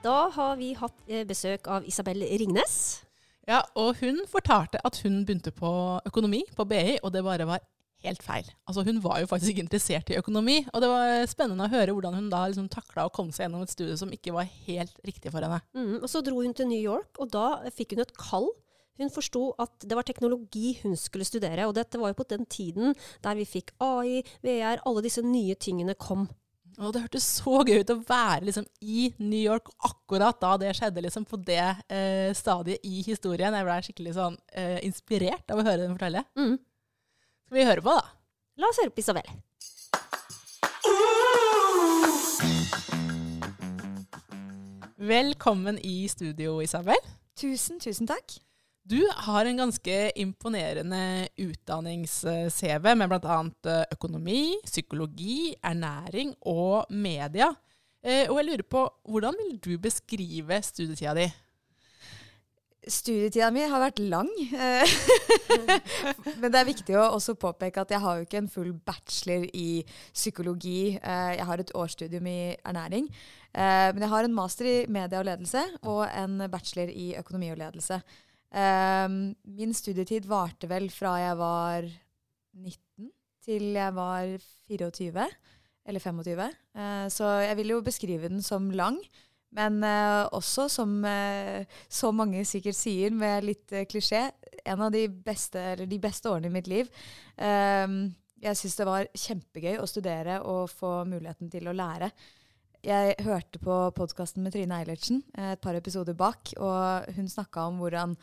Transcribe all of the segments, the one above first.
Da har vi hatt eh, besøk av Isabel Ringnes. Ja, og hun fortalte at hun begynte på økonomi på BI, og det bare var helt feil. Altså Hun var jo faktisk ikke interessert i økonomi, og det var spennende å høre hvordan hun da liksom takla å komme seg gjennom et studie som ikke var helt riktig for henne. Mm, og Så dro hun til New York, og da fikk hun et kall. Hun forsto at det var teknologi hun skulle studere, og dette var jo på den tiden der vi fikk AI, VR, alle disse nye tingene kom. Og det hørtes så gøy ut å være liksom, i New York akkurat da det skjedde, liksom, på det eh, stadiet i historien. Jeg ble skikkelig sånn, eh, inspirert av å høre den fortelle. Mm. Skal vi høre på, da? La oss høre på Isabel. Velkommen i studio, Isabel. Tusen, tusen takk. Du har en ganske imponerende utdannings-CV med bl.a. økonomi, psykologi, ernæring og media. Eh, og jeg lurer på, hvordan vil du beskrive studietida di? Studietida mi har vært lang. eh, Men det er viktig å også påpeke at jeg har jo ikke en full bachelor i psykologi. Eh, Jeg har et årsstudium i ernæring. Eh, Men jeg har en master i media og ledelse og en bachelor i økonomi og ledelse. Eh, Min studietid varte vel fra jeg var 19 til jeg var 24 eller 25. Uh, Så jeg vil jo beskrive den som lang. Men uh, også, som uh, så mange sikkert sier, med litt eh, klisjé, en av de beste, de beste årene i mitt liv. Ehm, jeg syns det var kjempegøy å studere og få muligheten til å lære. Jeg hørte på podkasten med Trine Eilertsen eh, et par episoder bak, og hun snakka om hvordan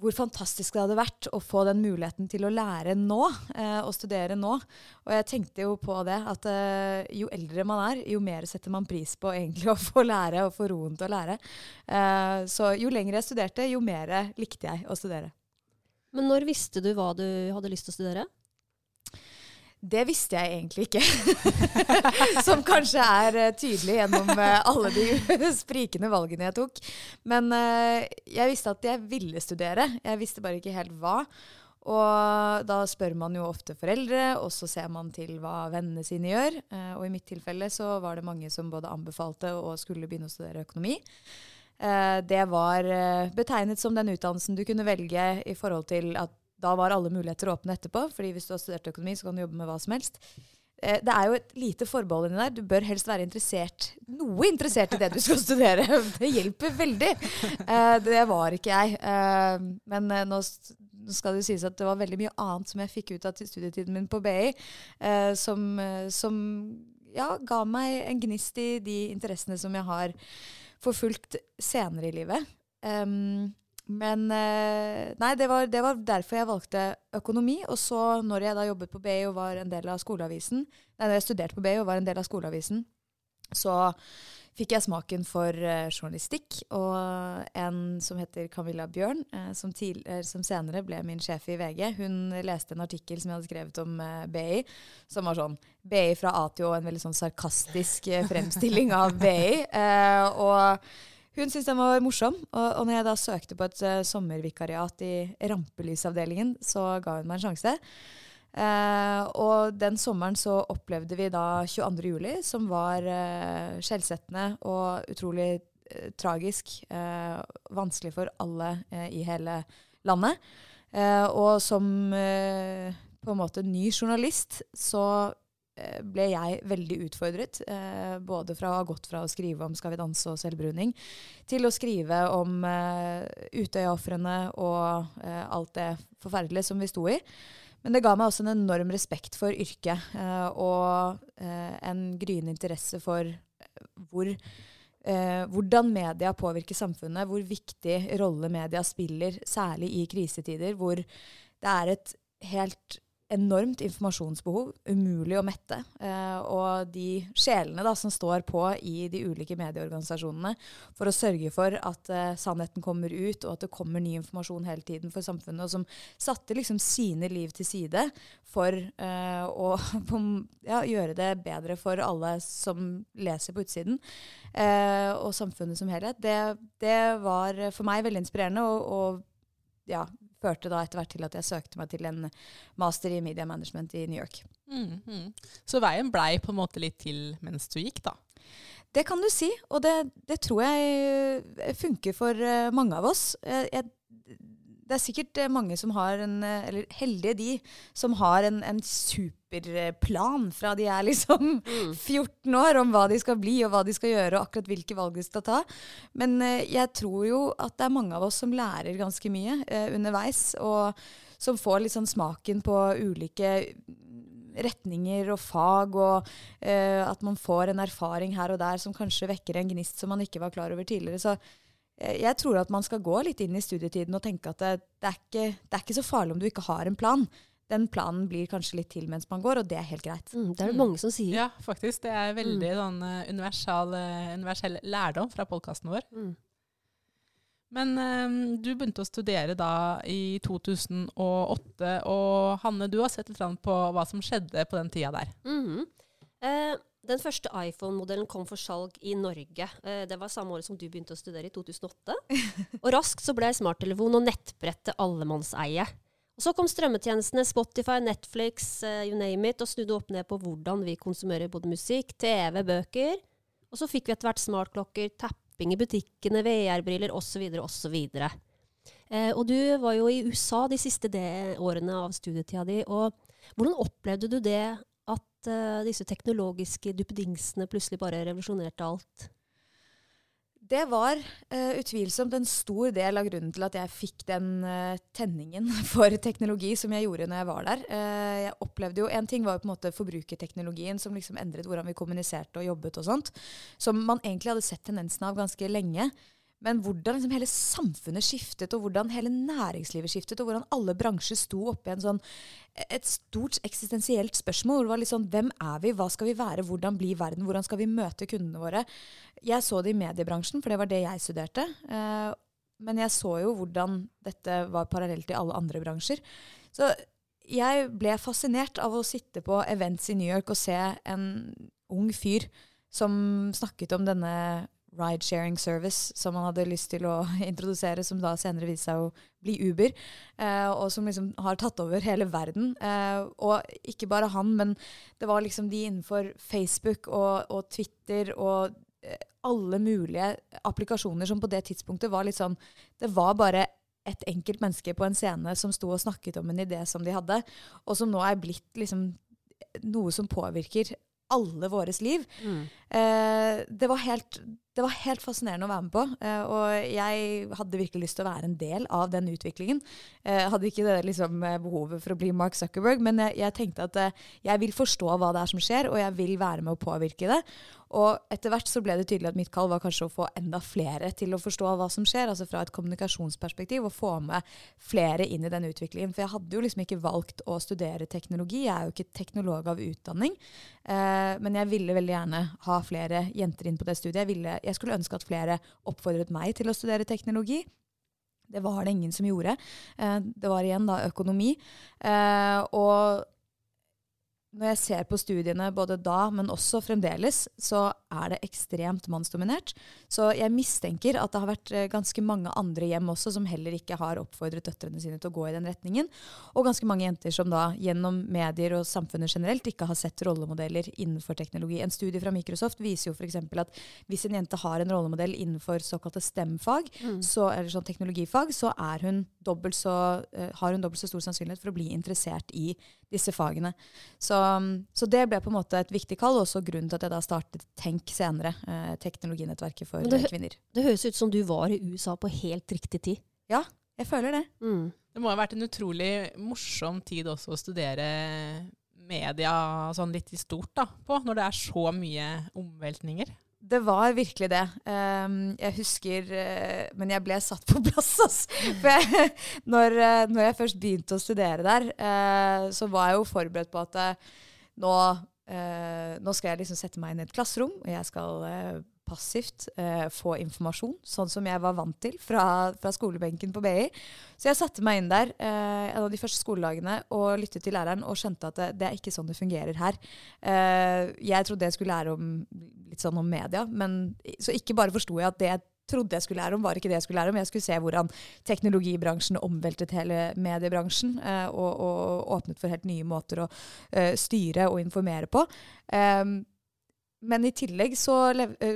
hvor fantastisk det hadde vært å få den muligheten til å lære nå, eh, og studere nå. Og jeg tenkte jo på det, at eh, jo eldre man er, jo mer setter man pris på egentlig å få lære og få roen til å lære. Eh, så jo lenger jeg studerte, jo mer likte jeg å studere. Men når visste du hva du hadde lyst til å studere? Det visste jeg egentlig ikke. Som kanskje er eh, tydelig gjennom eh, alle de sprikende valgene jeg tok. Men eh, jeg visste at jeg ville studere. Jeg visste bare ikke helt hva. Og da spør man jo ofte foreldre, og så ser man til hva vennene sine gjør. Og i mitt tilfelle så var det mange som både anbefalte og skulle begynne å studere økonomi. Det var betegnet som den utdannelsen du kunne velge i forhold til at da var alle muligheter åpne etterpå. fordi hvis du har studert økonomi, så kan du jobbe med hva som helst. Eh, Det er jo et lite forbehold inni der. Du bør helst være interessert, noe interessert i det du skal studere. Det hjelper veldig. Eh, Det var ikke jeg. Eh, Men nå nå skal det jo sies at det var veldig mye annet som jeg fikk ut av studietiden min på BI, eh, som, som ja, ga meg en gnist i de interessene som jeg har forfulgt senere i livet. Um, men eh, nei, det var, det var derfor jeg valgte økonomi. Og så når jeg da jobbet på BI og var en del av skoleavisen, nei, når jeg studerte på BI og var en del av skoleavisen, så fikk jeg smaken for eh, journalistikk. Og en som heter Camilla Bjørn, eh, som, til, som senere ble min sjef i VG, hun leste en artikkel som jeg hadde skrevet om BI, som var sånn BI fra A til Å, en veldig sånn sarkastisk fremstilling av BI. Og hun syntes den var morsom, og, og når jeg da søkte på et uh, sommervikariat i rampelysavdelingen, så ga hun meg en sjanse. Uh, og den sommeren så opplevde vi da 22. juli, som var uh, skjellsettende og utrolig uh, tragisk. vanskelig for alle i hele landet. Og som på en måte ny journalist så ble jeg veldig utfordret. eh, både fra å ha gått fra å skrive om Skal vi danse og selvbruning, til å skrive om eh, Utøya-ofrene og eh, alt det forferdelige som vi sto i. Men det ga meg også en enorm respekt for yrket, eh, og eh, en gryende interesse for eh, hvor, eh, hvordan media påvirker samfunnet, hvor viktig rolle media spiller, særlig i krisetider, hvor det er et helt enormt informasjonsbehov, umulig å mette. Eh, og de sjelene da, som står på i de ulike medieorganisasjonene for å sørge for at eh, sannheten kommer ut, og at det kommer ny informasjon hele tiden for samfunnet, og som satte liksom sine liv til side for eh, å ja, gjøre det bedre for alle som leser på utsiden, eh, og samfunnet som helhet, det, det, var for meg veldig inspirerende. og, og ja, førte da etter hvert til at jeg søkte meg til en master i media management i New York. Mm, mm. Så veien blei på en måte litt til mens du gikk, da? Det kan du si, og det, det tror jeg eh, funker for uh, mange av oss. Jeg, jeg det er sikkert eh, mange som har en eh, Eller heldige de som har en, en superplan fra de er liksom 14 mm. år om hva de skal bli og hva de skal gjøre og akkurat hvilke valg de skal ta. Men eh, jeg tror jo at det er mange av oss som lærer ganske mye eh, underveis, og som får litt sånn smaken på ulike retninger og fag, og eh, at man får en erfaring her og der som kanskje vekker en gnist som man ikke var klar over tidligere. Så jeg tror at man skal gå litt inn i studietiden og tenke at det, det, er ikke, det, er ikke, så farlig om du ikke har en plan. Den planen blir kanskje litt til mens man går, og det er helt greit. Mm, det er det mm. mange som sier. Ja, faktisk. Det er veldig mm. sånn uh, universal, uh, universell lærdom fra podkasten vår. Mm. Men um, du begynte å studere da i 2008, og Hanne, du har sett litt på hva som skjedde på den tida der. -hmm. Eh, den første iPhone-modellen kom for salg i Norge. Eh, det var samme året som du begynte å studere, i 2008. Og raskt så ble smarttelefon og nettbrett til allemannseie. Og så kom strømmetjenestene Spotify, Netflix, uh, you name it, og snudde opp ned på hvordan vi konsumerer både musikk, TV, bøker. Og så fikk vi etter hvert smartklokker, tapping i butikkene, VR-briller osv. osv. Eh, og du var jo i USA de siste årene av studietida di. og Hvordan opplevde du det at uh, disse teknologiske duppedingsene plutselig bare revolusjonerte alt? Det var uh, utvilsomt en stor del av grunnen til at jeg fikk den uh, tenningen for teknologi som jeg gjorde når jeg var der. Uh, jeg opplevde jo, En ting var jo på en måte forbrukerteknologien som liksom endret hvordan vi kommuniserte og jobbet og sånt. Som man egentlig hadde sett tendensen av ganske lenge. Men hvordan liksom hele samfunnet skiftet, og hvordan hele næringslivet skiftet, og hvordan alle bransjer sto oppi sånn, et stort eksistensielt spørsmål. hvor det var litt sånn, Hvem er vi, hva skal vi være, hvordan blir verden, hvordan skal vi møte kundene våre? Jeg så det i mediebransjen, for det var det jeg studerte. Eh, men jeg så jo hvordan dette var parallelt i alle andre bransjer. Så jeg ble fascinert av å sitte på events i New York og se en ung fyr som snakket om denne ride-sharing service som man hadde lyst til å introdusere, som da senere viste seg å bli Uber, eh, og som liksom har tatt over hele verden. Eh, og ikke bare han, men det var liksom de innenfor Facebook og, og Twitter og eh, alle mulige applikasjoner som på det tidspunktet var litt sånn Det var bare et enkelt menneske på en scene som sto og snakket om en idé som de hadde, og som nå er blitt liksom noe som påvirker alle våres liv. Mm. Eh, det, var helt, det, var helt, fascinerende å være med på. Eh, og jeg hadde virkelig lyst til å være en del av den utviklingen. Jeg hadde ikke det liksom, eh, behovet for å bli Mark Zuckerberg, men jeg, jeg tenkte at eh, jeg vil forstå hva det er som skjer, og jeg vil være med å påvirke det. Og etter hvert så ble det tydelig at mitt kall var kanskje å få enda flere til å forstå hva som skjer, altså fra et kommunikasjonsperspektiv, og få med flere inn i den utviklingen. For jeg hadde jo liksom ikke valgt å studere teknologi, jeg er jo ikke teknolog av utdanning. Eh, men jeg ville veldig gjerne ha flere jenter inn på det studiet. Jeg, ville, jeg skulle ønske at flere oppfordret meg til å studere teknologi. Det var det ingen som gjorde. Eh, det var igjen da økonomi. Eh, og når jeg ser på studiene både da, men også fremdeles, så er det ekstremt mannsdominert. Så jeg mistenker at det har vært eh, ganske mange andre hjem også som heller ikke har oppfordret døtrene sine til å gå i den retningen. Og ganske mange jenter som da gjennom medier og samfunnet generelt ikke har sett rollemodeller innenfor teknologi. En studie fra Microsoft viser jo f.eks. at hvis en jente har en rollemodell innenfor såkalte STEM-fag, mm. eller sånn teknologifag, så hun så, uh, har hun dobbelt så stor sannsynlighet for å bli interessert i disse fagene. Så så det ble på en måte et viktig kall, og også grunnen til at jeg da startet Tenk senere. Eh, teknologinettverket for det, kvinner. Det høres ut som du var i USA på helt riktig tid. Ja, jeg føler det. Mm. Det må ha vært en utrolig morsom tid også å studere media sånn litt i stort da, på, når det er så mye omveltninger. Det var virkelig det. Um, jeg husker uh, Men jeg ble satt på plass, altså. For jeg, når, uh, når, jeg først begynte å studere der, uh, så var jeg jo forberedt på at nå, nå skal jeg liksom sette meg inn i et klasserom, og jeg skal passivt eh, få informasjon, sånn som jeg var vant til fra, fra, skolebenken på BI. Så jeg satte meg inn der eh, en av de første skoledagene og lyttet til læreren og skjønte at det, det er ikke sånn det fungerer her. Eh, jeg trodde jeg skulle lære om litt sånn om media, men så ikke bare forsto jeg at det jeg trodde jeg skulle lære om, var ikke det jeg skulle lære om. Jeg skulle se hvordan teknologibransjen omveltet hele mediebransjen eh, og, og, åpnet for helt nye måter å uh, styre og informere på. Um, men i tillegg så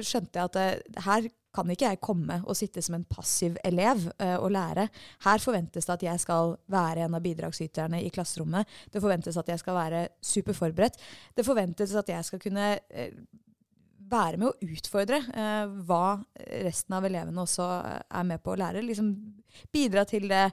skjønte jeg at det, her kan ikke jeg komme og sitte som en passiv elev uh, og lære. Her forventes det at jeg skal være en av bidragsyterne i klasserommet. Det forventes at jeg skal være superforberedt. Det forventes at jeg skal kunne uh, være med å utfordre uh, hva resten av elevene også er med på å lære. Liksom bidra til det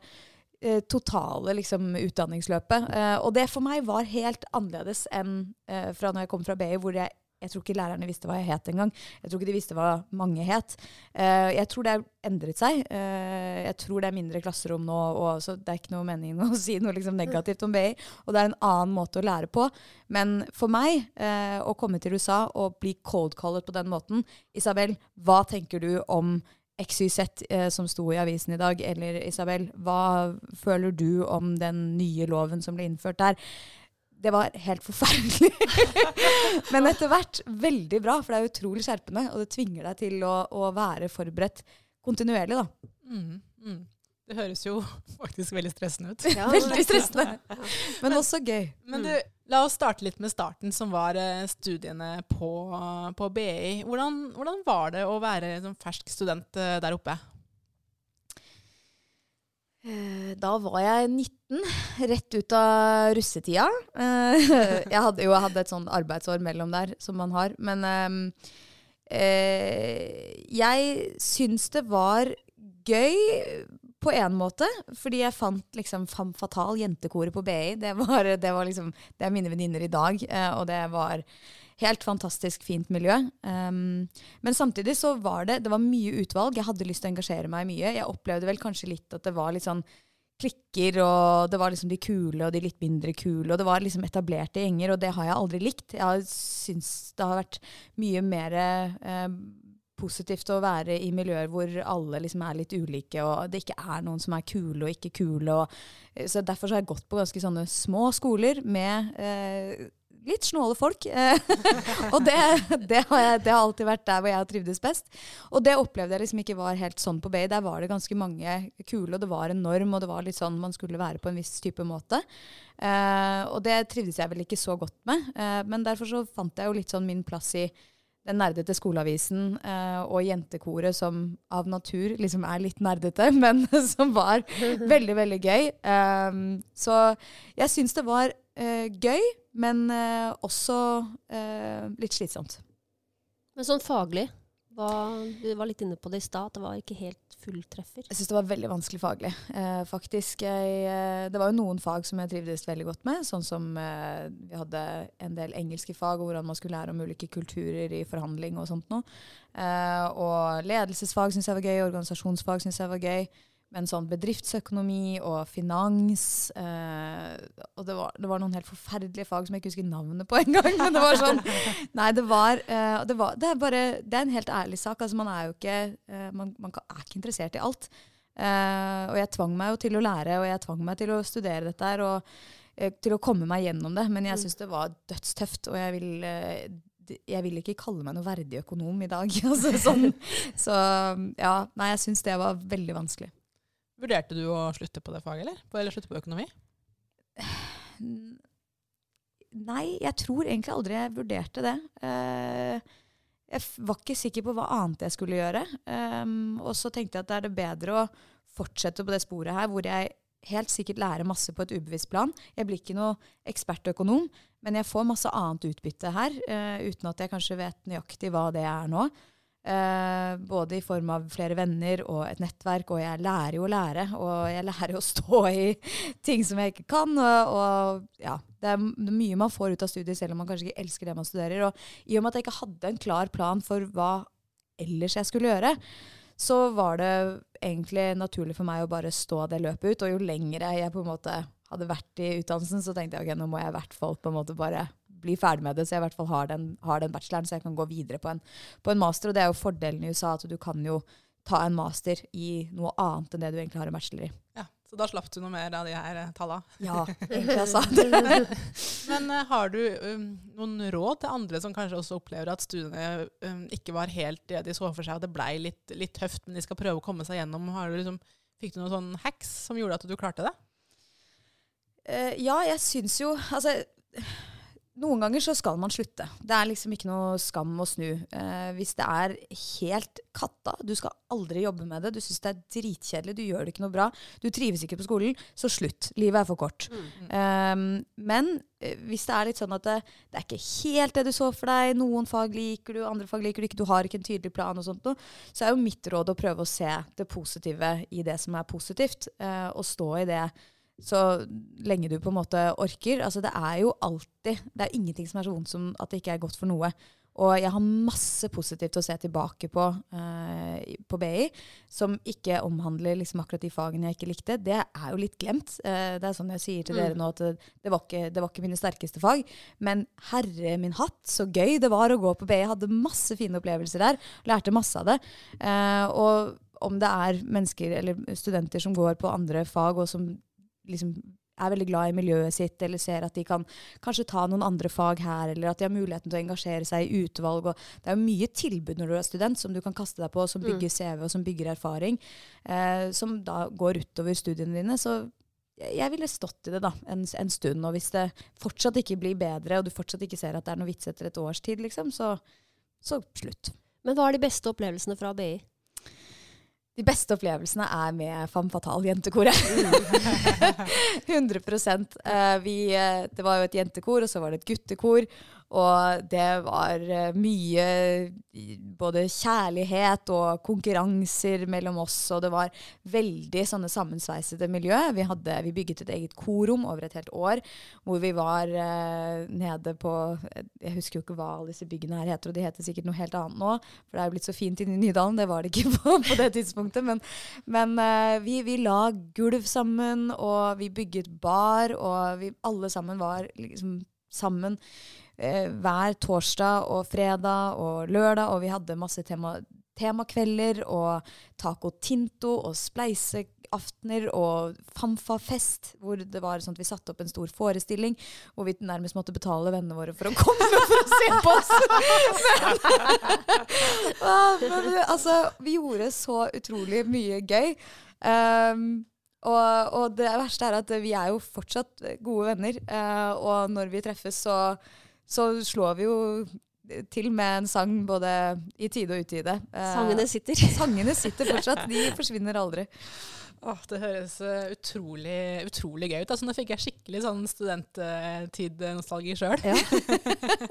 totale liksom, utdanningsløpet. og det for meg var helt annerledes enn fra når jeg kom fra BI, hvor jeg jeg tror ikke lærerne visste hva jeg het engang. Jeg tror ikke de visste hva mange het. Uh, jeg tror det har endret seg. Uh, jeg tror det er mindre klasserom nå, og, så det er ikke noe mening å si noe liksom negativt om BI. Og det er en annen måte å lære på. Men for meg, uh, å komme til USA og bli cold-callet på den måten Isabel, hva tenker du om XYZ eh, som sto i avisen i dag, eller Isabel, hva føler du om den nye loven som ble innført der? Det var helt forferdelig. Men etter hvert veldig bra, for det er utrolig skjerpende. Og det tvinger deg til å, å være forberedt kontinuerlig, da. Mm, mm. Det høres jo faktisk veldig stressende ut. Ja, veldig stressende. Men også gøy. Men du, la oss starte litt med starten, som var eh, studiene på, på BI. Hvordan, hvordan, var det å være som fersk student eh, der oppe? Eh, da var jeg 19, rett ut av russetida. Eh, jeg hadde jo hatt et sånn arbeidsår mellom der, som man har. Men ehm, eh, jeg syns det var gøy på en måte, fordi jeg fant liksom Femme Fatal, jentekoret på BI. Det, var, det, var liksom, det er mine venninner i dag, og det var Helt fantastisk fint miljø. Um, men samtidig så var det, det var mye utvalg. Jeg hadde lyst til å engasjere meg mye. Jeg opplevde vel kanskje litt at det var litt sånn klikker, og det var liksom de kule og de litt mindre kule. Og det var liksom etablerte gjenger, og det har jeg aldri likt. Jeg syns det har vært mye mer eh, positivt å være i miljøer hvor alle liksom er litt ulike, og det ikke er noen som er kule og ikke kule. Og, så Derfor så har jeg gått på ganske sånne små skoler med eh, litt snåle folk. og det, det, har jeg, det, har alltid vært der hvor jeg har trivdes best. Og det opplevde jeg liksom ikke var helt sånn på Bay. Der var det ganske mange kule, og det var en norm, og det var litt sånn man skulle være på en viss type måte. Uh, og det trivdes jeg vel ikke så godt med. Uh, men derfor så fant jeg jo litt sånn min plass i den nerdete skoleavisen uh, og jentekoret som av natur liksom er litt nerdete, men som var veldig, veldig gøy. Så jeg syns det var gøy, men uh, også litt slitsomt. Men sånn faglig, du var litt inne på det i stad, at det var ikke helt fulltreffer? Jeg syns det var veldig vanskelig faglig, eh, faktisk. Jeg, eh, det var jo noen fag som jeg trivdes veldig godt med, sånn som eh, vi hadde en del engelske fag, og hvordan man skulle lære om ulike kulturer i forhandling og sånt noe. Eh, og ledelsesfag syns jeg var gøy, organisasjonsfag syns jeg var gøy. Men sånn bedriftsøkonomi og finans eh, Og det var, det var, noen helt forferdelige fag som jeg ikke husker navnet på engang. Men det var sånn Nei, det var, eh, det, var det, er bare, det er en helt ærlig sak. Altså, man er jo ikke eh, man, man, er ikke interessert i alt. Eh, og jeg tvang meg jo til å lære, og jeg tvang meg til å studere dette her. og eh, til å komme meg gjennom det. Men jeg mm. syns det var dødstøft. Og jeg vil, eh, jeg vil ikke kalle meg noe verdig økonom i dag. altså, sånn. Så ja, nei, jeg syns det var veldig vanskelig. Vurderte du å slutte på det faget, eller? Eller slutte på økonomi? Nei, jeg tror egentlig aldri jeg vurderte det. Uh, jeg var ikke sikker på hva annet jeg skulle gjøre. Um, og så tenkte jeg at det er det bedre å fortsette på det sporet her, hvor jeg helt sikkert lærer masse på et ubevisst plan. Jeg blir ikke noe ekspertøkonom, men jeg får masse annet utbytte her, uh, uten at jeg kanskje vet nøyaktig hva det er nå. Eh, både i form av flere venner og et nettverk, og jeg lærer jo å lære. Og jeg lærer jo å stå i ting som jeg ikke kan. Og, og ja, det er mye man får ut av studiet, selv om man kanskje ikke elsker det man studerer. Og i og med at jeg ikke hadde en klar plan for hva ellers jeg skulle gjøre, så var det egentlig naturlig for meg å bare stå det løpet ut. Og jo lengre jeg på en måte hadde vært i utdannelsen, så tenkte jeg ok, nå må jeg i hvert fall på en måte bare bli ferdig med det, så jeg i hvert fall har den, har den bacheloren, så jeg kan gå videre på en, på en, master. Og det er jo fordelen i USA, at du kan jo ta en master i noe annet enn det du egentlig har en bachelor i. Ja, Så da slapp du noe mer av de her eh, tallene? Ja, egentlig sa det. Men uh, har du um, noen råd til andre som kanskje også opplever at studiene um, ikke var helt det de så for seg, og det blei litt, litt, tøft, men de skal prøve å komme seg gjennom? Du liksom, fikk du noen sånn hacks som gjorde at du klarte det? Uh, ja, jeg syns jo Altså noen ganger så skal man slutte. Det er liksom ikke noe skam å snu. Eh, hvis det er helt katta, du skal aldri jobbe med det, du syns det er dritkjedelig, du gjør det ikke noe bra, du trives ikke på skolen, så slutt. Livet er for kort. Mm. Eh, men eh, hvis det er litt sånn at det, det, er ikke helt det du så for deg, noen fag liker du, andre fag liker du ikke, du har ikke en tydelig plan og sånt noe, så er jo mitt råd å prøve å se det positive i det som er positivt, eh, og stå i det så lenge du på en måte orker. Altså det er jo alltid Det er ingenting som er så vondt som at det ikke er godt for noe. Og jeg har masse positivt å se tilbake på eh, på BI, som ikke omhandler liksom akkurat de fagene jeg ikke likte. Det er jo litt glemt. Eh, det er sånn jeg sier til mm. dere nå, at det, var ikke, det, var ikke, mine sterkeste fag. Men herre min hatt, så gøy det var å gå på BI. Jeg hadde masse fine opplevelser der. Lærte masse av det. Eh, og om det er mennesker eller studenter som går på andre fag, og som liksom er veldig glad i miljøet sitt, eller ser at de kan kanskje ta noen andre fag her, eller at de har muligheten til å engasjere seg i utvalg. det er jo mye tilbud når du er student som du kan kaste deg på, som bygger mm. CV og som bygger erfaring, eh, som da går utover studiene dine. Så jeg ville stått i det da, en, en, stund. Og hvis det fortsatt ikke blir bedre, og du fortsatt ikke ser at det er noe vits etter et års tid, liksom, så, så slutt. Men hva er de beste opplevelsene fra BI? De beste opplevelsene er med Femme Fatale jentekoret. 100 uh, vi, uh, Det var jo et jentekor, og så var det et guttekor. Og det var uh, mye både kjærlighet og konkurranser mellom oss, og det var veldig sånne sammensveisede miljø. Vi, hadde, vi bygget et eget korom over et helt år, hvor vi var uh, nede på Jeg husker jo ikke hva alle disse byggene her heter, og de heter sikkert noe helt annet nå, for det er jo blitt så fint inne i Nydalen. Det var det ikke på, på det tidspunktet. Men, men uh, vi, vi, la gulv sammen, og vi bygget bar, og vi alle sammen var liksom sammen eh, hver torsdag og fredag og lørdag, og vi hadde masse tema, temakvelder og taco tinto og spleiseaftener og fanfa-fest, hvor det var sånn at vi satte opp en stor forestilling hvor vi nærmest måtte betale vennene våre for å komme for å se på oss. men, men, altså, vi gjorde så utrolig mye gøy. Um, og, og, det verste er at vi er jo fortsatt gode venner. Uh, og når vi treffes, så så slår vi jo til med en sang både i tide og utide. Eh, sangene sitter. Sangene sitter fortsatt. De forsvinner aldri. Åh, det høres uh, utrolig, utrolig, gøy ut. Altså, nå fikk jeg skikkelig sånn studenttid-nostalgi sjøl. Ja.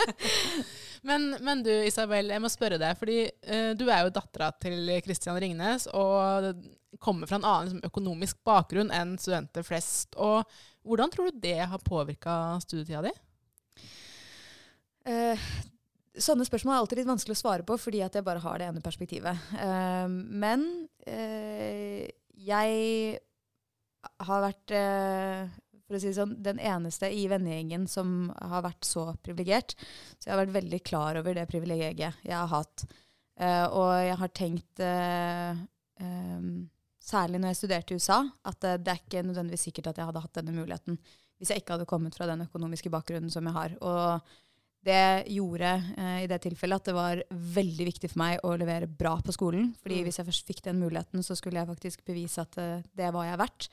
men, men, du Isabel, jeg må spørre deg, fordi uh, du er jo dattera til Kristian Ringnes og kommer fra en annen liksom, økonomisk bakgrunn enn studenter flest. Og hvordan tror du det har påvirka studietida di? Uh, sånne spørsmål er alltid litt vanskelig å svare på fordi at jeg bare har det ene perspektivet. Uh, men uh, jeg har vært for å si det sånn, den eneste i vennegjengen som har vært så privilegert. Så jeg har vært veldig klar over det privilegiet jeg har hatt. og jeg har tenkt um, særlig når jeg studerte i USA, at det er ikke nødvendigvis sikkert at jeg hadde hatt denne muligheten hvis jeg ikke hadde kommet fra den økonomiske bakgrunnen som jeg har. Og det gjorde eh, i det tilfellet at det var veldig viktig for meg å levere bra på skolen. fordi mm. hvis jeg først fikk den muligheten, så skulle jeg faktisk bevise at uh, det var jeg verdt.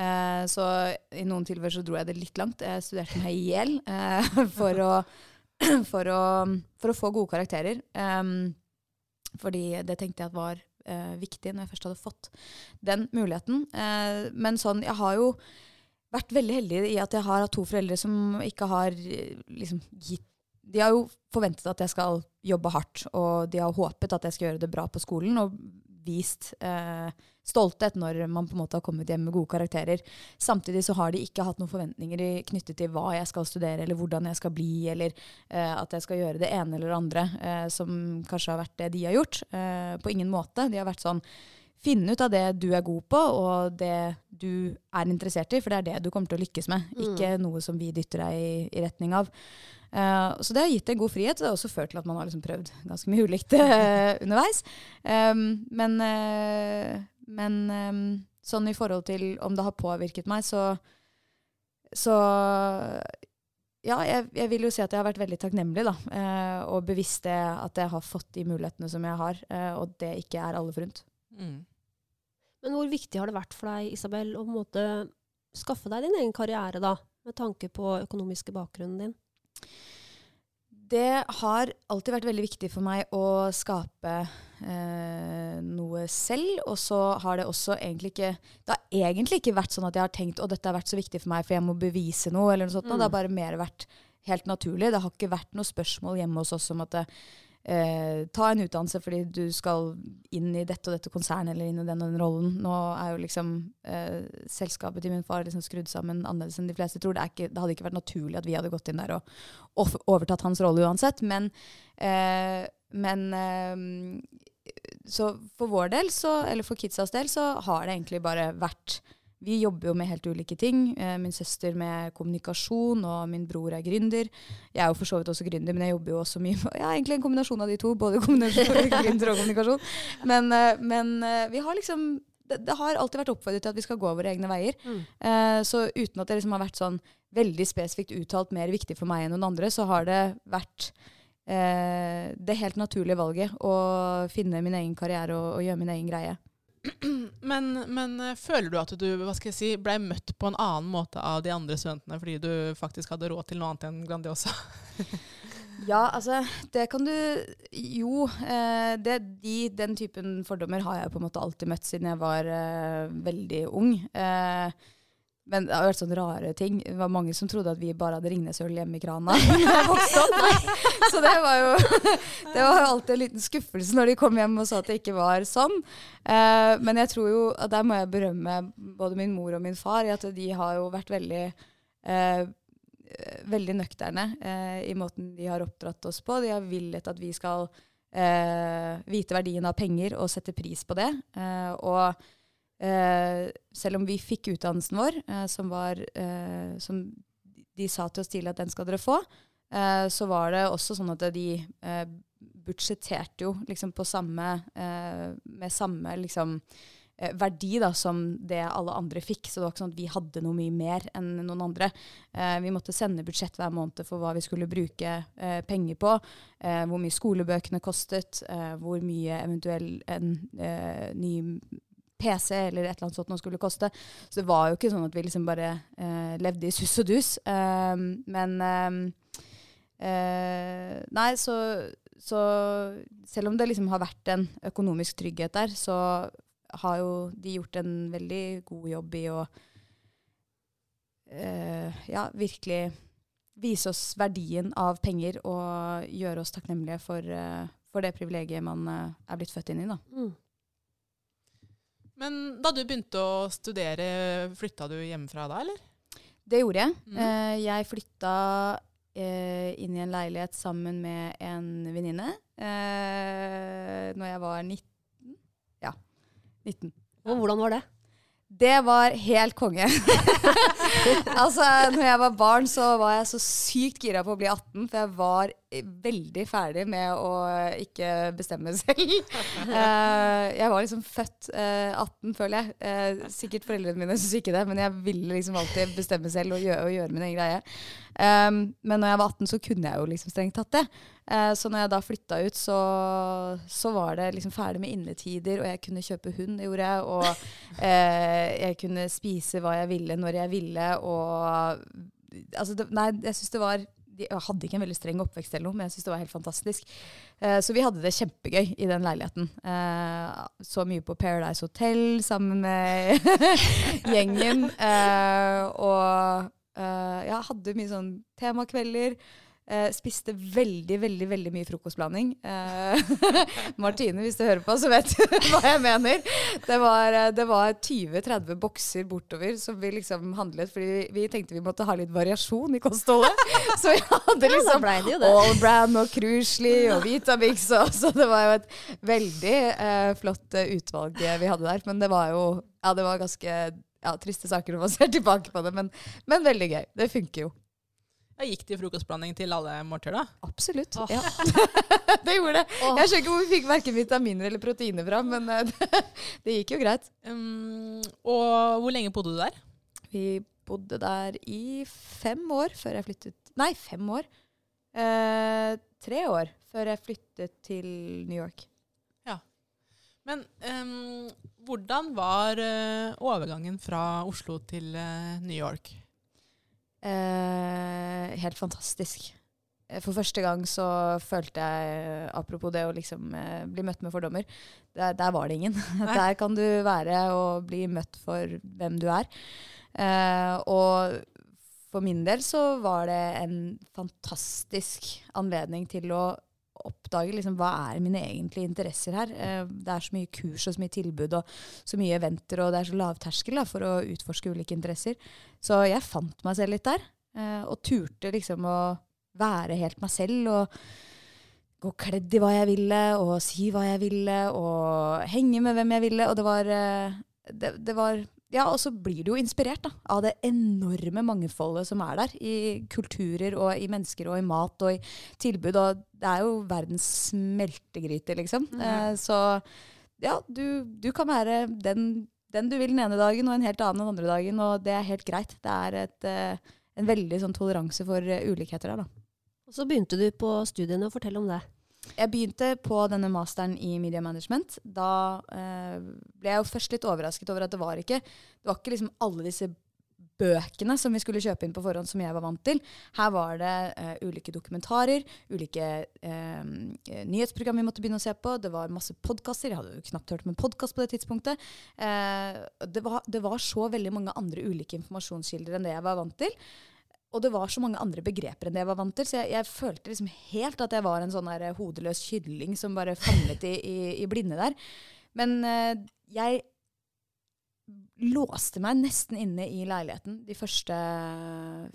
Eh, så i noen tilfeller så dro jeg det litt langt. Jeg studerte meg i hjel eh, for, for, for, å få gode karakterer. Um, fordi det tenkte jeg at var eh, viktig når jeg først hadde fått den muligheten. Eh, men sånn, jeg har jo vært veldig heldig i at jeg har hatt to foreldre som ikke har liksom, gitt de har jo forventet at jeg skal jobbe hardt, og de har håpet at jeg skal gjøre det bra på skolen, og vist eh, stolthet når man på en måte har kommet hjem med gode karakterer. Samtidig så har de ikke hatt noen forventninger i, knyttet til hva jeg skal studere, eller hvordan jeg skal bli, eller eh, at jeg skal gjøre det ene eller andre, eh, som kanskje har vært det de har gjort. Eh, på ingen måte. De har vært sånn Finne ut av det du er god på, og det du er interessert i, for det er det du kommer til å lykkes med. Mm. Ikke noe som vi dytter deg i, i retning av. Uh, så det har gitt en god frihet. og Det har også ført til at man har liksom prøvd ganske mye ulikt uh, underveis. Um, men uh, men um, sånn i forhold til om det har påvirket meg, så Så ja, jeg, jeg vil jo si at jeg har vært veldig takknemlig, da. og bevisst det at jeg har fått de mulighetene som jeg har, og det ikke er alle forunt. Mm. Men hvor viktig har det vært for deg, Isabel, å måte skaffe deg din egen karriere, da? Med tanke på økonomiske bakgrunnen din. Det har alltid vært veldig viktig for meg å skape eh, noe selv. Og så har det også egentlig ikke Det har egentlig ikke vært sånn at jeg har tenkt at dette har vært så viktig for meg, for jeg må bevise noe. eller noe sånt. Mm. Det har bare mer vært helt naturlig. Det har ikke vært noe spørsmål hjemme hos oss om at det, eh, ta en utdannelse fordi du skal inn i dette og dette konsernet eller inn i den og den rollen. Nå er jo liksom eh, selskapet til min far liksom skrudd sammen annerledes enn de fleste tror. Det, ikke, det hadde ikke vært naturlig at vi hadde gått inn der og overtatt hans rolle uansett. Men, eh, men eh, så for vår del, så, eller for kidsas del, så har det egentlig bare vært vi jobber jo med helt ulike ting. Eh, min søster med kommunikasjon, og min bror er gründer. Jeg er jo for så vidt også gründer, men jeg jobber jo også mye med ja, egentlig en kombinasjon av de to. Både gründer og kommunikasjon. Men, eh, men eh, vi har liksom det, det har alltid vært oppfordret til at vi skal gå våre egne veier. Mm. Så uten at det liksom har vært sånn veldig spesifikt uttalt mer viktig for meg enn noen andre, så har det vært eh, det helt naturlige valget å finne min egen karriere og, og gjøre min egen greie. Men, men eh, føler du at du hva skal jeg si, ble møtt på en annen måte av de andre studentene fordi du faktisk hadde råd til noe annet enn Grandiosa? Ja, altså, det kan du Jo, eh, det, de, den typen fordommer har jeg på en måte alltid møtt siden jeg var eh, veldig ung. Eh, men det har vært sånne rare ting. Det var mange som trodde at vi bare hadde Ringnesøl hjemme i krana. Så det var jo det var alltid en liten skuffelse når de kom hjem og sa at det ikke var sånn. Eh, men jeg tror jo at der må jeg berømme både min mor og min far i at de har jo vært veldig eh, veldig nøkterne eh, i måten de har oppdratt oss på. De har villet at vi skal eh, vite verdien av penger og sette pris på det. Eh, og eh, selv om vi fikk utdannelsen vår, eh, som var eh, som de sa til oss tidlig at den skal dere få, eh, så var det også sånn at de eh, budsjetterte jo liksom på samme eh, med samme liksom verdi da, som det alle andre fikk. Så det var ikke sånn at vi hadde noe mye mer enn noen andre. Eh, vi måtte sende budsjett hver måned for hva vi skulle bruke eh, penger på. Eh, hvor mye skolebøkene kostet, hvor mye eventuell en ny PC eller et eller annet sånt noe skulle koste. Så det var jo ikke sånn at vi liksom bare eh, levde i suss og dus. Eh, men eh, eh, Nei, så, så selv om det liksom har vært en økonomisk trygghet der, så har jo de gjort en veldig god jobb i å eh, ja, virkelig vise oss verdien av penger og gjøre oss takknemlige for, eh, for det privilegiet man eh, er blitt født inn i. Da. Mm. Men da du begynte å studere, flytta du hjemmefra da, eller? Det gjorde jeg. Mm. Eh, jeg flytta eh, inn i en leilighet sammen med en venninne eh, når jeg var 19. Ja, 19. Og hvordan var det? Det var helt konge. altså, når jeg var barn, så var jeg så sykt gira på å bli 18, for jeg var veldig ferdig med å ikke bestemme selv. Eh, jeg var liksom født eh, 18, føler jeg. Eh, sikkert foreldrene mine syns ikke det, men jeg ville liksom alltid bestemme selv og gjøre, og gjøre min egen greie. Um, men når jeg var 18, så kunne jeg jo liksom strengt tatt det. Eh, så når jeg da flytta ut, så, så var det liksom ferdig med innetider, og jeg kunne kjøpe hund, det gjorde jeg. Og eh, jeg kunne spise hva jeg ville, når jeg ville, og altså, det, Nei, jeg syns det var jeg hadde ikke en veldig streng oppvekst, eller noe, men jeg synes det var helt fantastisk. Eh, så vi hadde det kjempegøy i den leiligheten. Eh, så mye på Paradise Hotel sammen med gjengen. Eh, og ja, hadde mye sånn temakvelder. Eh, spiste veldig, veldig veldig mye frokostblanding. Eh, Martine, hvis du hører på, så vet du hva jeg mener. Det var, eh, var 20-30 bokser bortover som vi liksom handlet, fordi vi, tenkte vi måtte ha litt variasjon i kostholdet. Så vi hadde liksom ja, det jo det. All Brand og Krusli og Vitamix, og, så det var jo et veldig eh, flott eh, utvalg vi hadde der. Men det var jo ja, det var ganske ja, triste saker når man ser tilbake på det, men, men veldig gøy. Det funker jo. Ja, gikk det frokostblanding til alle måltider, da? Absolutt. Oh. Ja. det gjorde det. Oh. Jeg skjønner ikke hvor vi fikk verken vitaminer eller proteiner fra, men eh, det, det gikk jo greit. Um, og hvor lenge bodde du der? Vi bodde der i fem år før jeg flyttet Nei, fem år. Eh, tre år før jeg flyttet til New York. Ja. Men um, hvordan var uh, overgangen fra Oslo til uh, New York? Eh, helt fantastisk. Eh, For første gang så følte jeg, apropos det å liksom eh, bli møtt med fordommer, der, der var det ingen. Der kan du være og bli møtt for hvem du er. Eh, og for min del så var det en fantastisk anledning til å oppdage liksom, hva er mine egentlige interesser her. Eh, det er så mye kurs og så mye tilbud og så mye eventer, og det er så lavterskel for å utforske ulike interesser. Så jeg fant meg selv litt der, eh, og turte liksom å være helt meg selv. og gå kledd i hva jeg ville, og si hva jeg ville, og henge med hvem jeg ville. Og det var, eh, det, det var Ja, og så blir du jo inspirert da, av det enorme mangfoldet som er der. I kulturer og i mennesker og i mat og i tilbud. Og det er jo verdens smeltegryte, liksom. Eh, så ja, du, du kan være den, den du vil den ene dagen, og en helt annen den andre dagen. Og det er helt greit. Det er et, eh, en veldig sånn toleranse for ulikheter der, da. Og så begynte du på studiene, å fortelle om det. Jeg begynte på denne masteren i media management. Da eh, ble jeg jo først litt overrasket over at det var ikke Det var ikke liksom alle disse bøkene som vi skulle kjøpe inn på forhånd, som jeg var vant til. Her var det eh, ulike dokumentarer, ulike eh, nyhetsprogram vi måtte begynne å se på. Det var masse podkaster. Jeg hadde jo knapt hørt om en podkast på det tidspunktet. Eh, det, var, det var så veldig mange andre ulike informasjonskilder enn det jeg var vant til. Og det var så mange andre begreper enn det jeg var vant til, så jeg, jeg følte liksom helt at jeg var en sånn eh, hodeløs kylling som bare famlet i, i, i blinde der. Men uh, jeg låste meg nesten inne i leiligheten de første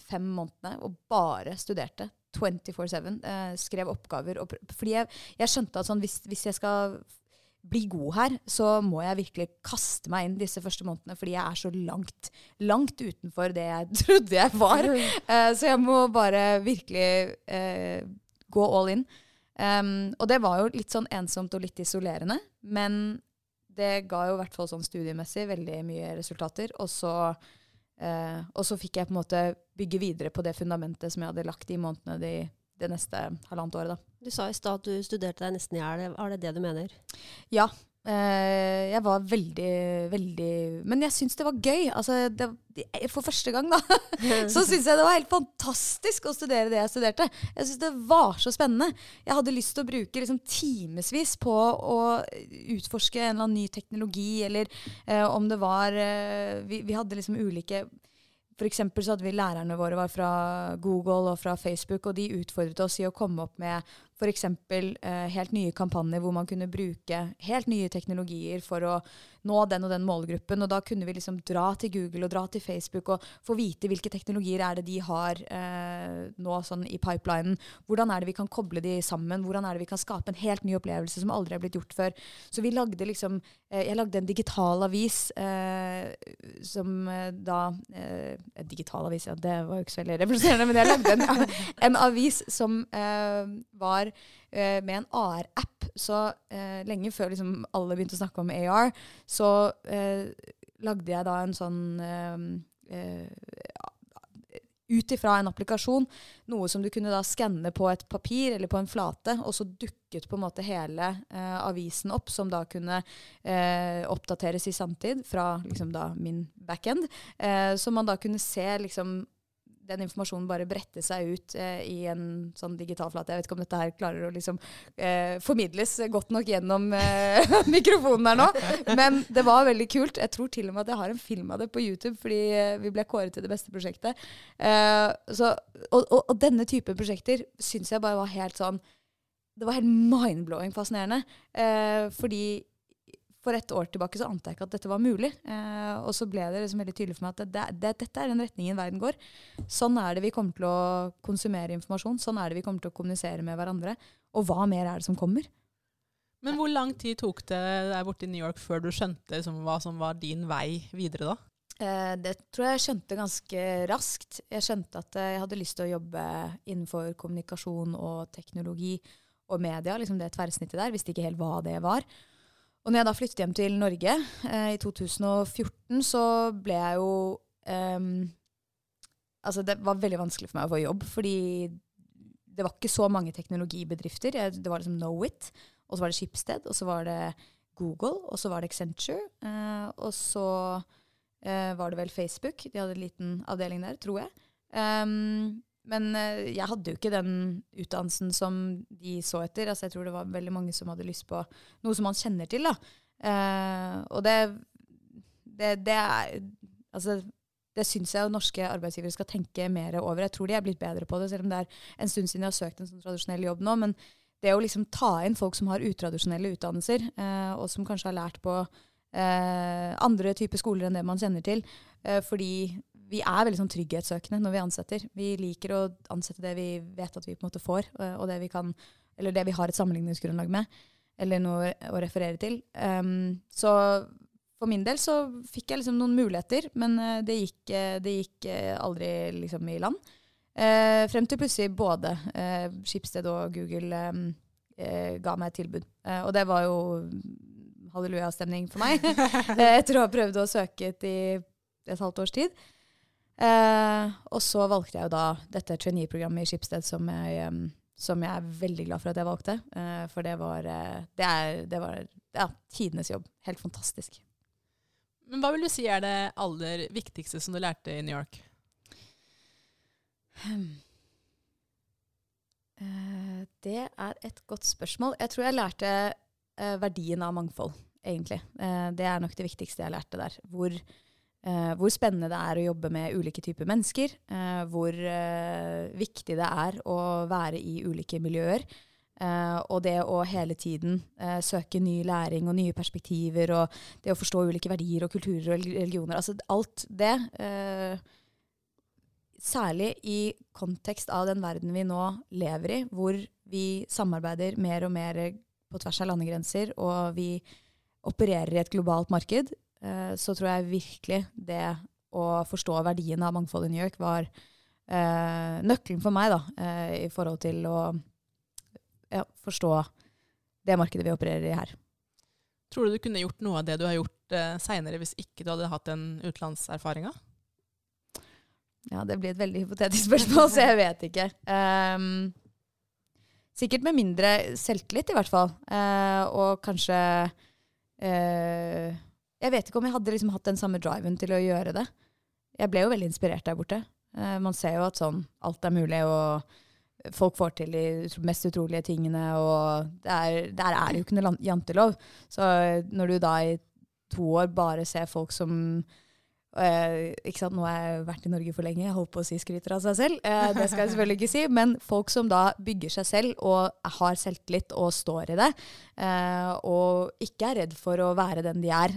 fem månedene og bare studerte 24-7. Uh, skrev oppgaver. Og, fordi jeg, jeg skjønte at sånn, hvis, hvis jeg skal bli god her, så må jeg virkelig kaste meg inn disse første månedene, fordi jeg er så langt, langt utenfor det jeg trodde jeg var. Uh, så jeg må bare virkelig uh, gå all in. Um, og det var jo litt sånn ensomt og litt isolerende, men det ga jo i hvert fall sånn studiemessig veldig mye resultater. Og så, uh, og så fikk jeg på en måte bygge videre på det fundamentet som jeg hadde lagt i månedene de, det neste halvannet året. da. Du sa i stad at du studerte deg nesten i hjel. Er det det du mener? Ja. Eh, jeg var veldig, veldig Men jeg syns det var gøy. Altså, det, for første gang, da. så syns jeg det var helt fantastisk å studere det jeg studerte. Jeg syns det var så spennende. Jeg hadde lyst til å bruke liksom, timevis på å utforske en eller annen ny teknologi, eller eh, om det var eh, vi, vi hadde liksom ulike for eksempel så hadde vi lærerne våre var fra Google og fra Facebook, og de utfordret oss i å komme opp med f.eks. Eh, helt nye kampanjer hvor man kunne bruke helt nye teknologier for å nå den og den målgruppen. Og da kunne vi liksom dra til Google og dra til Facebook og få vite hvilke teknologier er det de har eh, nå sånn i pipelinen. Hvordan er det vi kan koble de sammen? Hvordan er det vi kan skape en helt ny opplevelse som aldri har blitt gjort før? Så vi lagde liksom eh, Jeg lagde en digital avis eh, som eh, da eh, Digital avis, ja, det var jo ikke så veldig revolusjonerende, men jeg lagde en, en avis som eh, var eh, med en AR-app. Så eh, lenge før liksom, alle begynte å snakke om AR, så eh, lagde jeg da en sånn eh, eh, ut ifra en applikasjon, noe som du kunne da skanne på et papir eller på en flate, og så dukket på en måte hele eh, avisen opp, som da kunne eh, oppdateres i samtid fra liksom da min backend. Eh, så man da kunne se liksom den informasjonen bare bretter seg ut eh, i en sånn digital flate. Jeg vet ikke om dette her klarer å liksom eh, formidles godt nok gjennom eh, mikrofonen her nå. Men det var veldig kult. Jeg tror til og med at jeg har en film av det på YouTube, fordi eh, vi ble kåret til det beste prosjektet. Eh, så, og, og, og, denne type prosjekter syns jeg bare var helt sånn Det var helt mind-blowing fascinerende. Eh, fordi for et år tilbake så ante jeg ikke at dette var mulig. Eh, og så ble det liksom veldig tydelig for meg at det, det, dette er den retningen verden går. Sånn er det vi kommer til å konsumere informasjon. Sånn er det vi kommer til å kommunisere med hverandre. Og hva mer er det som kommer? Men hvor lang tid tok det der borte i New York før du skjønte liksom, hva som var din vei videre da? Eh, det tror jeg jeg skjønte ganske raskt. Jeg skjønte at jeg hadde lyst til å jobbe innenfor kommunikasjon og teknologi og media. liksom Det tverrsnittet der. Visste ikke helt hva det var. Og når jeg da flyttet hjem til Norge eh, i 2014, så ble jeg jo eh, Altså, det var veldig vanskelig for meg å få jobb, fordi det var ikke så mange teknologibedrifter. Jeg, det var liksom Knowit, og så var det Schibsted, og så var det Google, og så var det Accenture. Eh, og så eh, var det vel Facebook. De hadde en liten avdeling der, tror jeg. Um, men uh, jeg hadde jo ikke den utdannelsen som de så etter. Altså, jeg tror det var veldig mange som hadde lyst på noe som man kjenner til. Da. Eh, og det, det, det Altså, det syns jeg norske arbeidsgivere skal tenke mer over. Jeg tror de er blitt bedre på det, selv om det er en stund siden jeg har søkt en sånn tradisjonell jobb nå. Men det å liksom ta inn folk som har utradisjonelle utdannelser, eh, og som kanskje har lært på andre typer skoler enn det man kjenner til, fordi vi er veldig sånn trygghetssøkende når vi ansetter. Vi liker å ansette det vi vet at vi på en måte får, eh, og det vi, kan, eller det vi har et sammenligningsgrunnlag med, eller noe å referere til. Um, så for min del så fikk jeg liksom noen muligheter, men uh, det gikk, uh, det gikk uh, aldri liksom i land. frem til plutselig både Skipsted og Google um, ga meg et tilbud. og det var jo hallelujastemning for meg, etter å ha prøvd å søke i et halvt års tid. Eh, og så valgte jeg jo da dette trainee-programmet i Skipsted som jeg, um, som jeg, er veldig glad for at jeg valgte. Eh, for det var, uh, det, er, det var ja, tidenes jobb. Helt fantastisk. Men hva vil du si er det aller viktigste som du lærte i New York? Hmm. Eh, det er et godt spørsmål. Jeg tror jeg lærte uh, verdien av mangfold, egentlig. det er nok det viktigste jeg lærte der. Hvor Uh, hvor spennende det er å jobbe med ulike typer mennesker. Uh, hvor uh, viktig det er å være i ulike miljøer. og det å hele tiden søke ny læring og nye perspektiver, og det å forstå ulike verdier og kulturer og religioner. Altså alt det. særlig i kontekst av den verden vi nå lever i, hvor vi samarbeider mer og mer på tvers av landegrenser, og vi opererer i et globalt marked, så tror jeg virkelig det å forstå verdien av mangfold i New York var eh, nøkkelen for meg da, eh, i forhold til å ja, forstå det markedet vi opererer i her. Tror du du kunne gjort noe av det du har gjort eh, seinere, hvis ikke du hadde hatt den utenlandserfaringa? Ja, det blir et veldig hypotetisk spørsmål, så jeg vet ikke. Um, sikkert med mindre selvtillit, i hvert fall. Uh, og kanskje uh, jeg vet ikke om jeg hadde liksom hatt den samme driven til å gjøre det. Jeg ble jo veldig inspirert der borte. Uh, man ser jo at sånn alt er mulig, og folk får til de mest utrolige tingene, og der, der er det jo ikke noe jantelov. Så når du da i to år bare ser folk som ikke sant? Nå har jeg vært i Norge for lenge, jeg holdt på å si skryter av seg selv. Uh, det skal jeg selvfølgelig ikke si. Men folk som da bygger seg selv og har selvtillit og står i det, uh, og ikke er redd for å være den de er,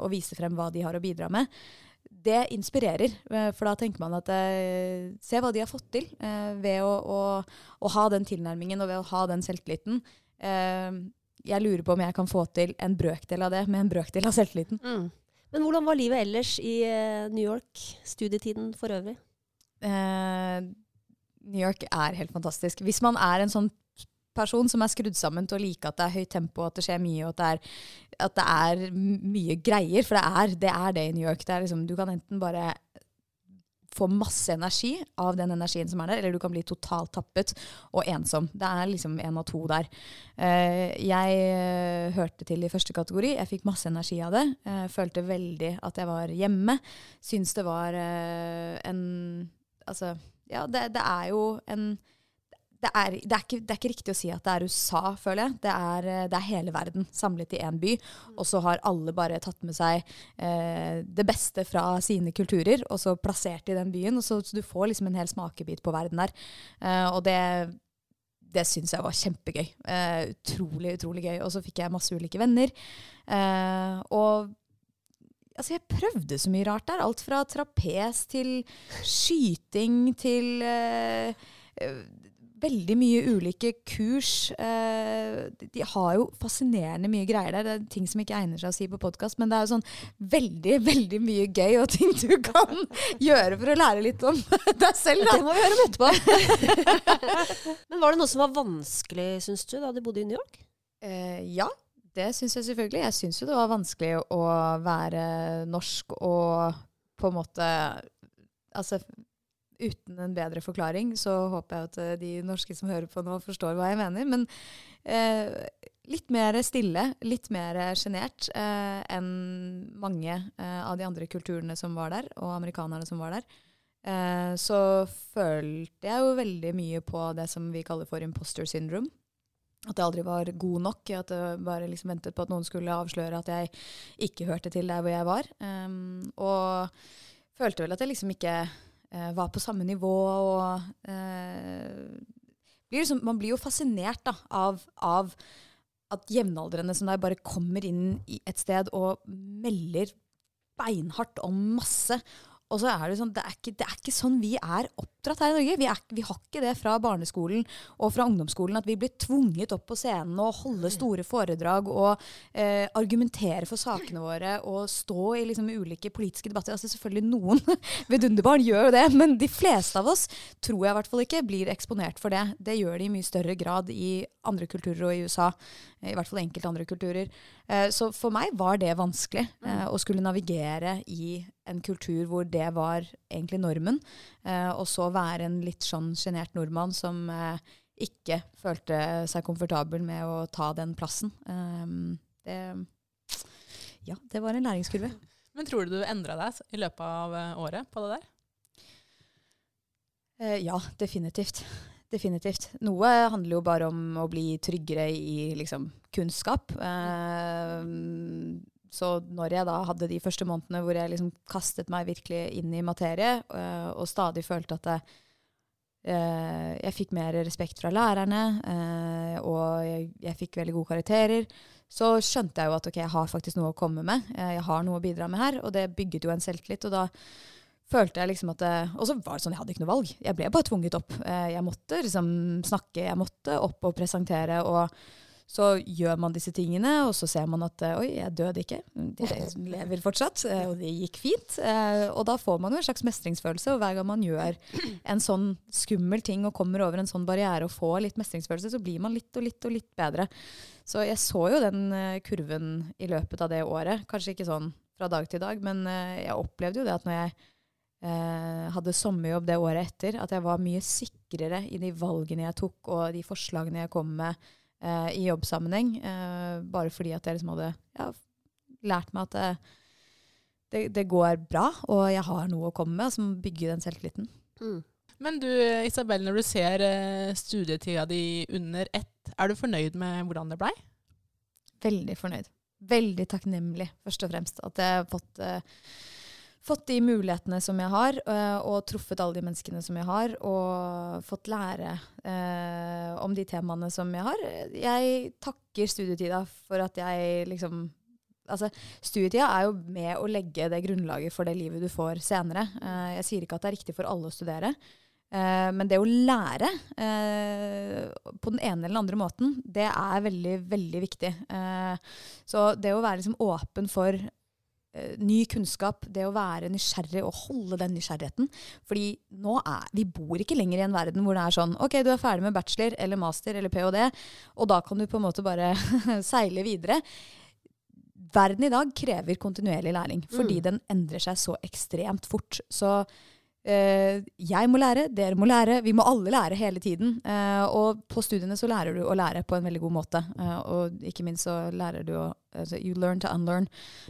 og vise frem hva de har å bidra med, det inspirerer. for da tenker man at Se hva de har fått til ved å, å, å, ha den tilnærmingen og ved å ha den selvtilliten. jeg lurer på om jeg kan få til en brøkdel av det med en brøkdel av selvtilliten. Mm. Men hvordan var livet ellers i uh, New York? Studietiden for øvrig? Eh, New York er helt fantastisk. Hvis man er en sånn person som er skrudd sammen til å like at det er høyt tempo, at det skjer mye, og at det er, at det er mye greier. For det er, det er det i New York. Liksom, du kan enten bare få masse energi av den energien som er der, eller du kan bli totalt tappet og ensom. Det er liksom en av to der. Uh, jeg uh, hørte til i første kategori. Jeg fikk masse energi av det. Jeg følte veldig at jeg var hjemme. Syns det var en Altså, ja, det, det er jo en det er, det, er ikke, det er, ikke, riktig å si at det er USA, føler jeg. Det er, eh, det er hele verden samlet i én by. Og så har alle bare tatt med seg eh, det beste fra sine kulturer, og så plassert i den byen. Og så, så du får liksom en hel smakebit på verden der. Eh, og det, det syns jeg var kjempegøy. Eh, utrolig, utrolig gøy. Og så fikk jeg masse ulike venner. Eh, og altså jeg prøvde så mye rart der. Alt fra trapes til skyting til eh, veldig mye ulike kurs. Eh, de har jo fascinerende mye greier der. Det er ting som ikke egner seg å si på podkast, men det er jo sånn veldig, veldig mye gøy og ting du kan gjøre for å lære litt om deg selv. Da. Det må vi høre om etterpå. men var det noe som var vanskelig, syns du, da du bodde i New York? Eh, ja. Det syns jeg selvfølgelig. Jeg syns jo det var vanskelig å være norsk og på en måte Altså uten en bedre forklaring, så håper jeg at eh, de norske som hører på nå, forstår hva jeg mener. Men eh, litt mer stille, litt mer sjenert eh, enn mange eh, av de andre kulturene som var der, og amerikanerne som var der. Eh, så følte jeg jo veldig mye på det som vi kaller for imposter syndrome. At jeg aldri var god nok. At jeg bare liksom ventet på at noen skulle avsløre at jeg ikke hørte til der hvor jeg var. Um, og følte vel at jeg liksom ikke var på samme nivå. og eh, blir liksom, Man blir jo fascinert da, av, av at jevnaldrende som deg bare kommer inn et sted og melder beinhardt om masse. Og så er det sånn, det er, ikke, det er ikke sånn vi er oppdratt her i Norge. Vi, er, vi, har ikke det fra barneskolen og fra ungdomsskolen at vi blir tvunget opp på scenen og holde store foredrag og eh, argumentere for sakene våre og stå i liksom, ulike politiske debatter. Altså Selvfølgelig noen vidunderbarn gjør jo det, men de fleste av oss tror jeg i hvert fall ikke blir eksponert for det. Det gjør de i mye større grad i andre kulturer og i USA. I hvert fall enkelte andre kulturer. Eh, så for meg var det vanskelig mm. eh, å skulle navigere i en kultur hvor det var egentlig normen. Eh, og så være en litt sånn sjenert nordmann som ikke følte seg komfortabel med å ta den plassen. det, ja, det var en læringskurve. Men tror du du endra deg i løpet av året på det der? ja, definitivt. Definitivt. Noe handler jo bare om å bli tryggere i liksom, kunnskap. Eh, så når jeg da hadde de første månedene hvor jeg liksom kastet meg virkelig inn i materie, eh, og stadig følte at jeg, eh, jeg fikk mer respekt fra lærerne, eh, og jeg, jeg, fikk veldig gode karakterer, så skjønte jeg jo at ok, jeg har faktisk noe å komme med. Jeg har noe å bidra med her, og det bygget jo en selvtillit. og da følte jeg liksom at Og så var det sånn, jeg hadde ikke noe valg. Jeg ble bare tvunget opp. Eh, jeg måtte liksom snakke, jeg måtte opp og presentere. og så gjør man disse tingene, og så ser man at eh, oi, jeg døde ikke. Jeg lever fortsatt, eh, og det gikk fint. Og da får man jo en slags mestringsfølelse, og hver gang man gjør en sånn skummel ting og kommer over en sånn barriere og får litt mestringsfølelse, så blir man litt og litt og litt bedre. Så jeg så jo den kurven i løpet av det året. Kanskje ikke sånn fra dag til dag, men jeg opplevde jo det at når jeg hadde sommerjobb det året etter, at jeg var mye sikrere i de valgene jeg tok og de forslagene jeg kom med eh, i jobbsammenheng. Eh, bare fordi at jeg liksom hadde ja, lært meg at det, det, det, går bra, og jeg har noe å komme med som bygger den selvtilliten. Mm. Men du Isabel, når du ser uh, studietida di under ett, er du fornøyd med hvordan det blei? Veldig fornøyd. Veldig takknemlig, først og fremst. At jeg har fått uh, fått de mulighetene som jeg har, uh, og truffet alle de menneskene som jeg har, og fått lære eh, om de temaene som jeg har. Jeg takker studietida for at jeg liksom Altså, studietida er jo med å legge det grunnlaget for det livet du får senere. Eh, jeg sier ikke at det er riktig for alle å studere. men det å lære på den ene eller den andre måten, det er veldig, veldig viktig. så det å være liksom åpen for ny kunnskap, det å være nysgjerrig og holde den nysgjerrigheten. Fordi nå er, vi bor ikke lenger i en verden hvor det er sånn OK, du er ferdig med bachelor eller master eller ph.d., og da kan du på en måte bare seile videre. Verden i dag krever kontinuerlig læring, fordi mm. den endrer seg så ekstremt fort. Så eh, jeg må lære, dere må lære, vi må alle lære hele tiden. Eh, og på studiene så lærer du å lære på en veldig god måte. Eh, og ikke minst så lærer du å altså, You learn to unlearn.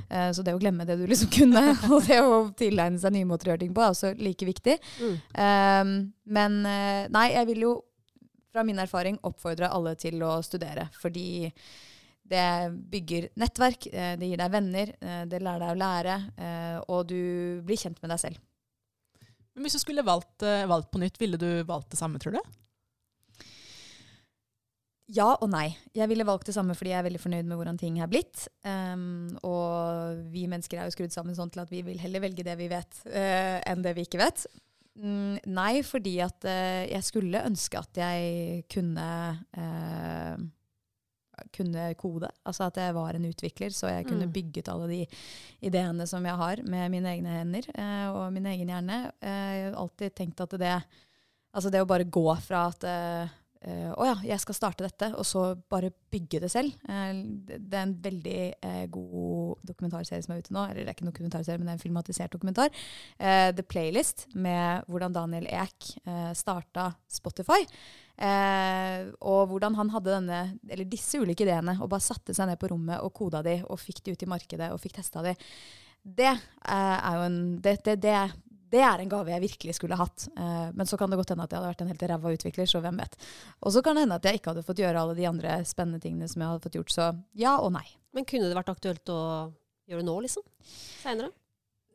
Eh, så det å glemme det du liksom kunne, og det å tilegne seg nye måter å gjøre ting på, er også like viktig. Mm. Men eh, nei, jeg vil jo fra min erfaring oppfordre alle til å studere. Fordi det bygger nettverk, eh, det gir deg venner, eh, det lærer deg å lære, eh, og du blir kjent med deg selv. Men hvis du skulle valgt, eh, valgt på nytt, ville du valgt det samme, tror du? Ja og nei. Jeg ville valgt det samme fordi jeg er veldig fornøyd med hvordan ting er blitt. Um, og vi mennesker er jo skrudd sammen sånn til at vi vil heller velge det vi vet, uh, enn det vi ikke vet. Mm, nei, fordi at uh, jeg skulle ønske at jeg kunne eh, kunne kode. Altså at jeg var en utvikler, så jeg kunne Mm. bygget alle de ideene som jeg har med mine egne hender eh, og min egen hjerne. Eh, jeg har alltid tenkt at det Altså det å bare gå fra at eh, eh, uh, ja, jeg skal starte dette, og så bare bygge det selv. Uh, det er en veldig uh, god dokumentarserie som er ute nå. Eller det er ikke en dokumentarserie, men det er en filmatisert dokumentar. The Playlist, med hvordan Daniel Ek uh, starta Spotify. Og hvordan han hadde denne, eller disse ulike ideene, og bare satte seg ned på rommet og koda de, og fikk de ut i markedet, og fikk testa de. Det er jo en det, det, det, det er en gave jeg virkelig skulle hatt. Eh, men så kan det godt hende at jeg hadde vært en helt ræva utvikler, så hvem vet. Og så kan det hende at jeg ikke hadde fått gjøre alle de andre spennende tingene som jeg hadde fått gjort. Så ja og nei. Men kunne det vært aktuelt å gjøre det nå, liksom? Seinere?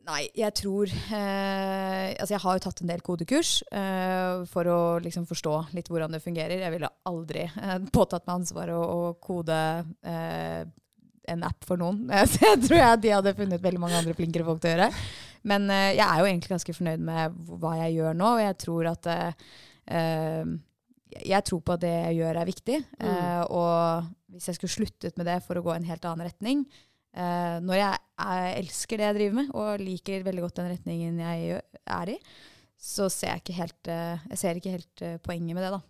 Nei, jeg tror eh, Altså, jeg har jo tatt en del kodekurs eh, for å liksom forstå litt hvordan det fungerer. Jeg ville aldri eh, påtatt meg ansvaret å, å kode eh, en app for noen. Så jeg tror jeg de hadde funnet veldig mange andre flinkere folk til å gjøre. Men uh, jeg er jo egentlig ganske fornøyd med hva jeg gjør nå, og jeg tror at eh, jeg tror på at det jeg gjør er viktig. Mm. Og hvis jeg skulle sluttet med det for å gå en helt annen retning, når jeg, jeg elsker det jeg driver med, og liker veldig godt den retningen jeg er i, så ser jeg ikke helt, jeg ser ikke helt poenget med det, da.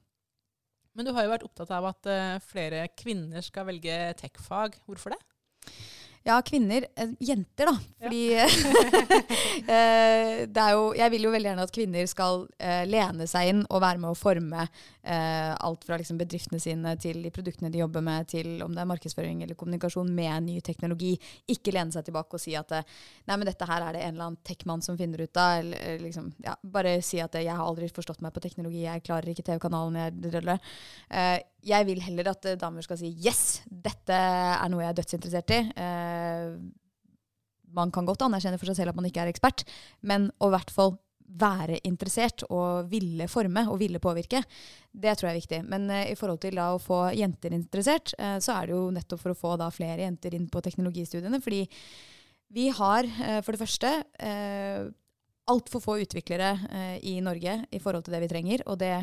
Men du har jo vært opptatt av at flere kvinner skal velge tech-fag. Hvorfor det? Ja, kvinner. eh, Jenter, da. Fordi ja. det er jo Jeg vil jo veldig gjerne at kvinner skal uh, lene seg inn og være med å forme uh, alt fra liksom bedriftene sine til de produktene de jobber med, til om det er markedsføring eller kommunikasjon med ny teknologi. Ikke lene seg tilbake og si at eh, nei, men dette her er det en eller annen tech-mann som finner ut av. Eller, liksom, ja, bare si at eh, jeg har aldri forstått meg på teknologi, jeg klarer ikke TV-kanalen. jeg drøller. Eh, jeg vil heller at eh, damer skal si yes, dette er noe jeg er dødsinteressert i. Eh, man kan godt anerkjenne for seg selv at man ikke er ekspert, men å i hvert fall være interessert og ville forme og ville påvirke, det tror jeg er viktig. Men eh, i forhold til da å få jenter interessert, eh, så er det jo nettopp for å få da flere jenter inn på teknologistudiene. Fordi vi har eh, for det første eh, altfor få utviklere eh, i Norge i forhold til det vi trenger, og det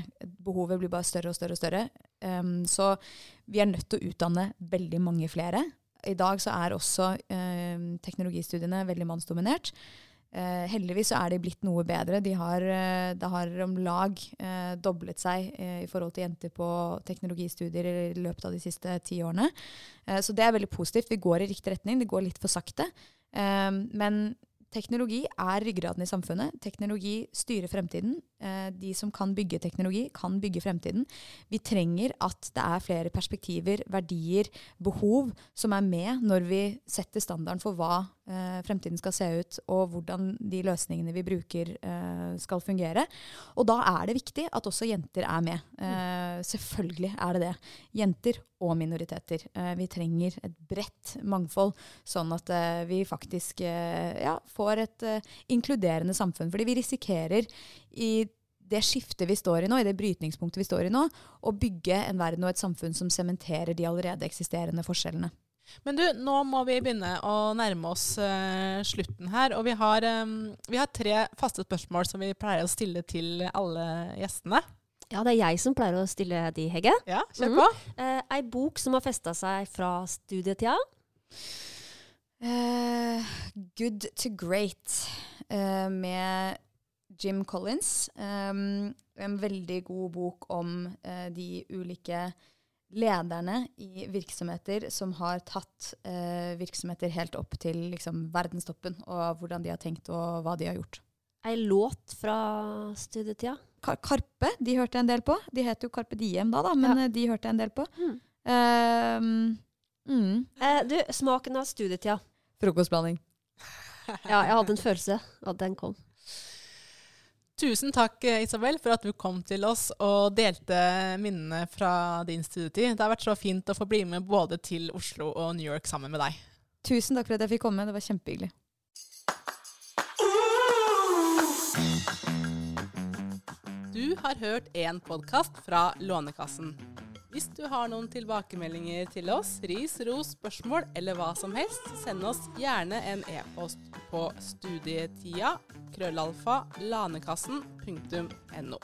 behovet blir bare større og større og større. Um, så vi er nødt til å utdanne veldig mange flere. I dag så er også eh, teknologistudiene veldig mannsdominert. Eh, heldigvis så er de blitt noe bedre. De har, eh, det har om lag eh, doblet seg eh, i forhold til jenter på teknologistudier i løpet av de siste ti årene. Eh, så det er veldig positivt. Vi går i riktig retning. Det går litt for sakte. Men teknologi er ryggraden i samfunnet. Teknologi styrer fremtiden. Eh, de som kan bygge teknologi, kan bygge fremtiden. Vi trenger at det er flere perspektiver, verdier, behov som er med når vi setter standarden for hva eh, fremtiden skal se ut, og hvordan de løsningene vi bruker eh, skal fungere. Og da er det viktig at også jenter er med. Eh, selvfølgelig er det det. Jenter og minoriteter. Eh, vi trenger et bredt mangfold, sånn at eh, vi faktisk eh, ja, får et inkluderende samfunn. Fordi vi risikerer i det skiftet vi står i nå, i det brytningspunktet vi står i nå, å bygge en verden og et samfunn som sementerer de allerede eksisterende forskjellene. Men du, nå må vi begynne å nærme oss uh, slutten her. Og vi har, um, vi har tre faste spørsmål som vi pleier å stille til alle gjestene. Ja, det er jeg som pleier å stille de, Hegge. Ja, kjør på. på. Uh, ei bok som har festa seg fra studietida. Uh, Good to Great eh, med Jim Collins. Um, en veldig god bok om eh, de ulike lederne i virksomheter som har tatt eh, virksomheter helt opp til liksom, verdenstoppen, og hvordan de har tenkt og hva de har gjort. ei låt fra studietida. Kar Karpe de hørte jeg en del på. De het jo Karpe Diem da, da men Ja. eh, de hørte jeg en del på. Mm. Uh, mm. Eh, du, smaken av studietida. Frokostblanding. Ja, jeg hadde en følelse at den kom. Tusen takk, eh, Isabel, for at du kom til oss og delte minnene fra din studietid. Det har vært så fint å få bli med både til Oslo og New York sammen med deg. Tusen takk for at jeg fikk komme. Det var kjempehyggelig. Du har hørt en podkast fra Lånekassen. Hvis du har noen tilbakemeldinger til oss, ris, ros, spørsmål eller hva som helst, send oss gjerne en e-post på studietida krøllalfa lanekassen.no.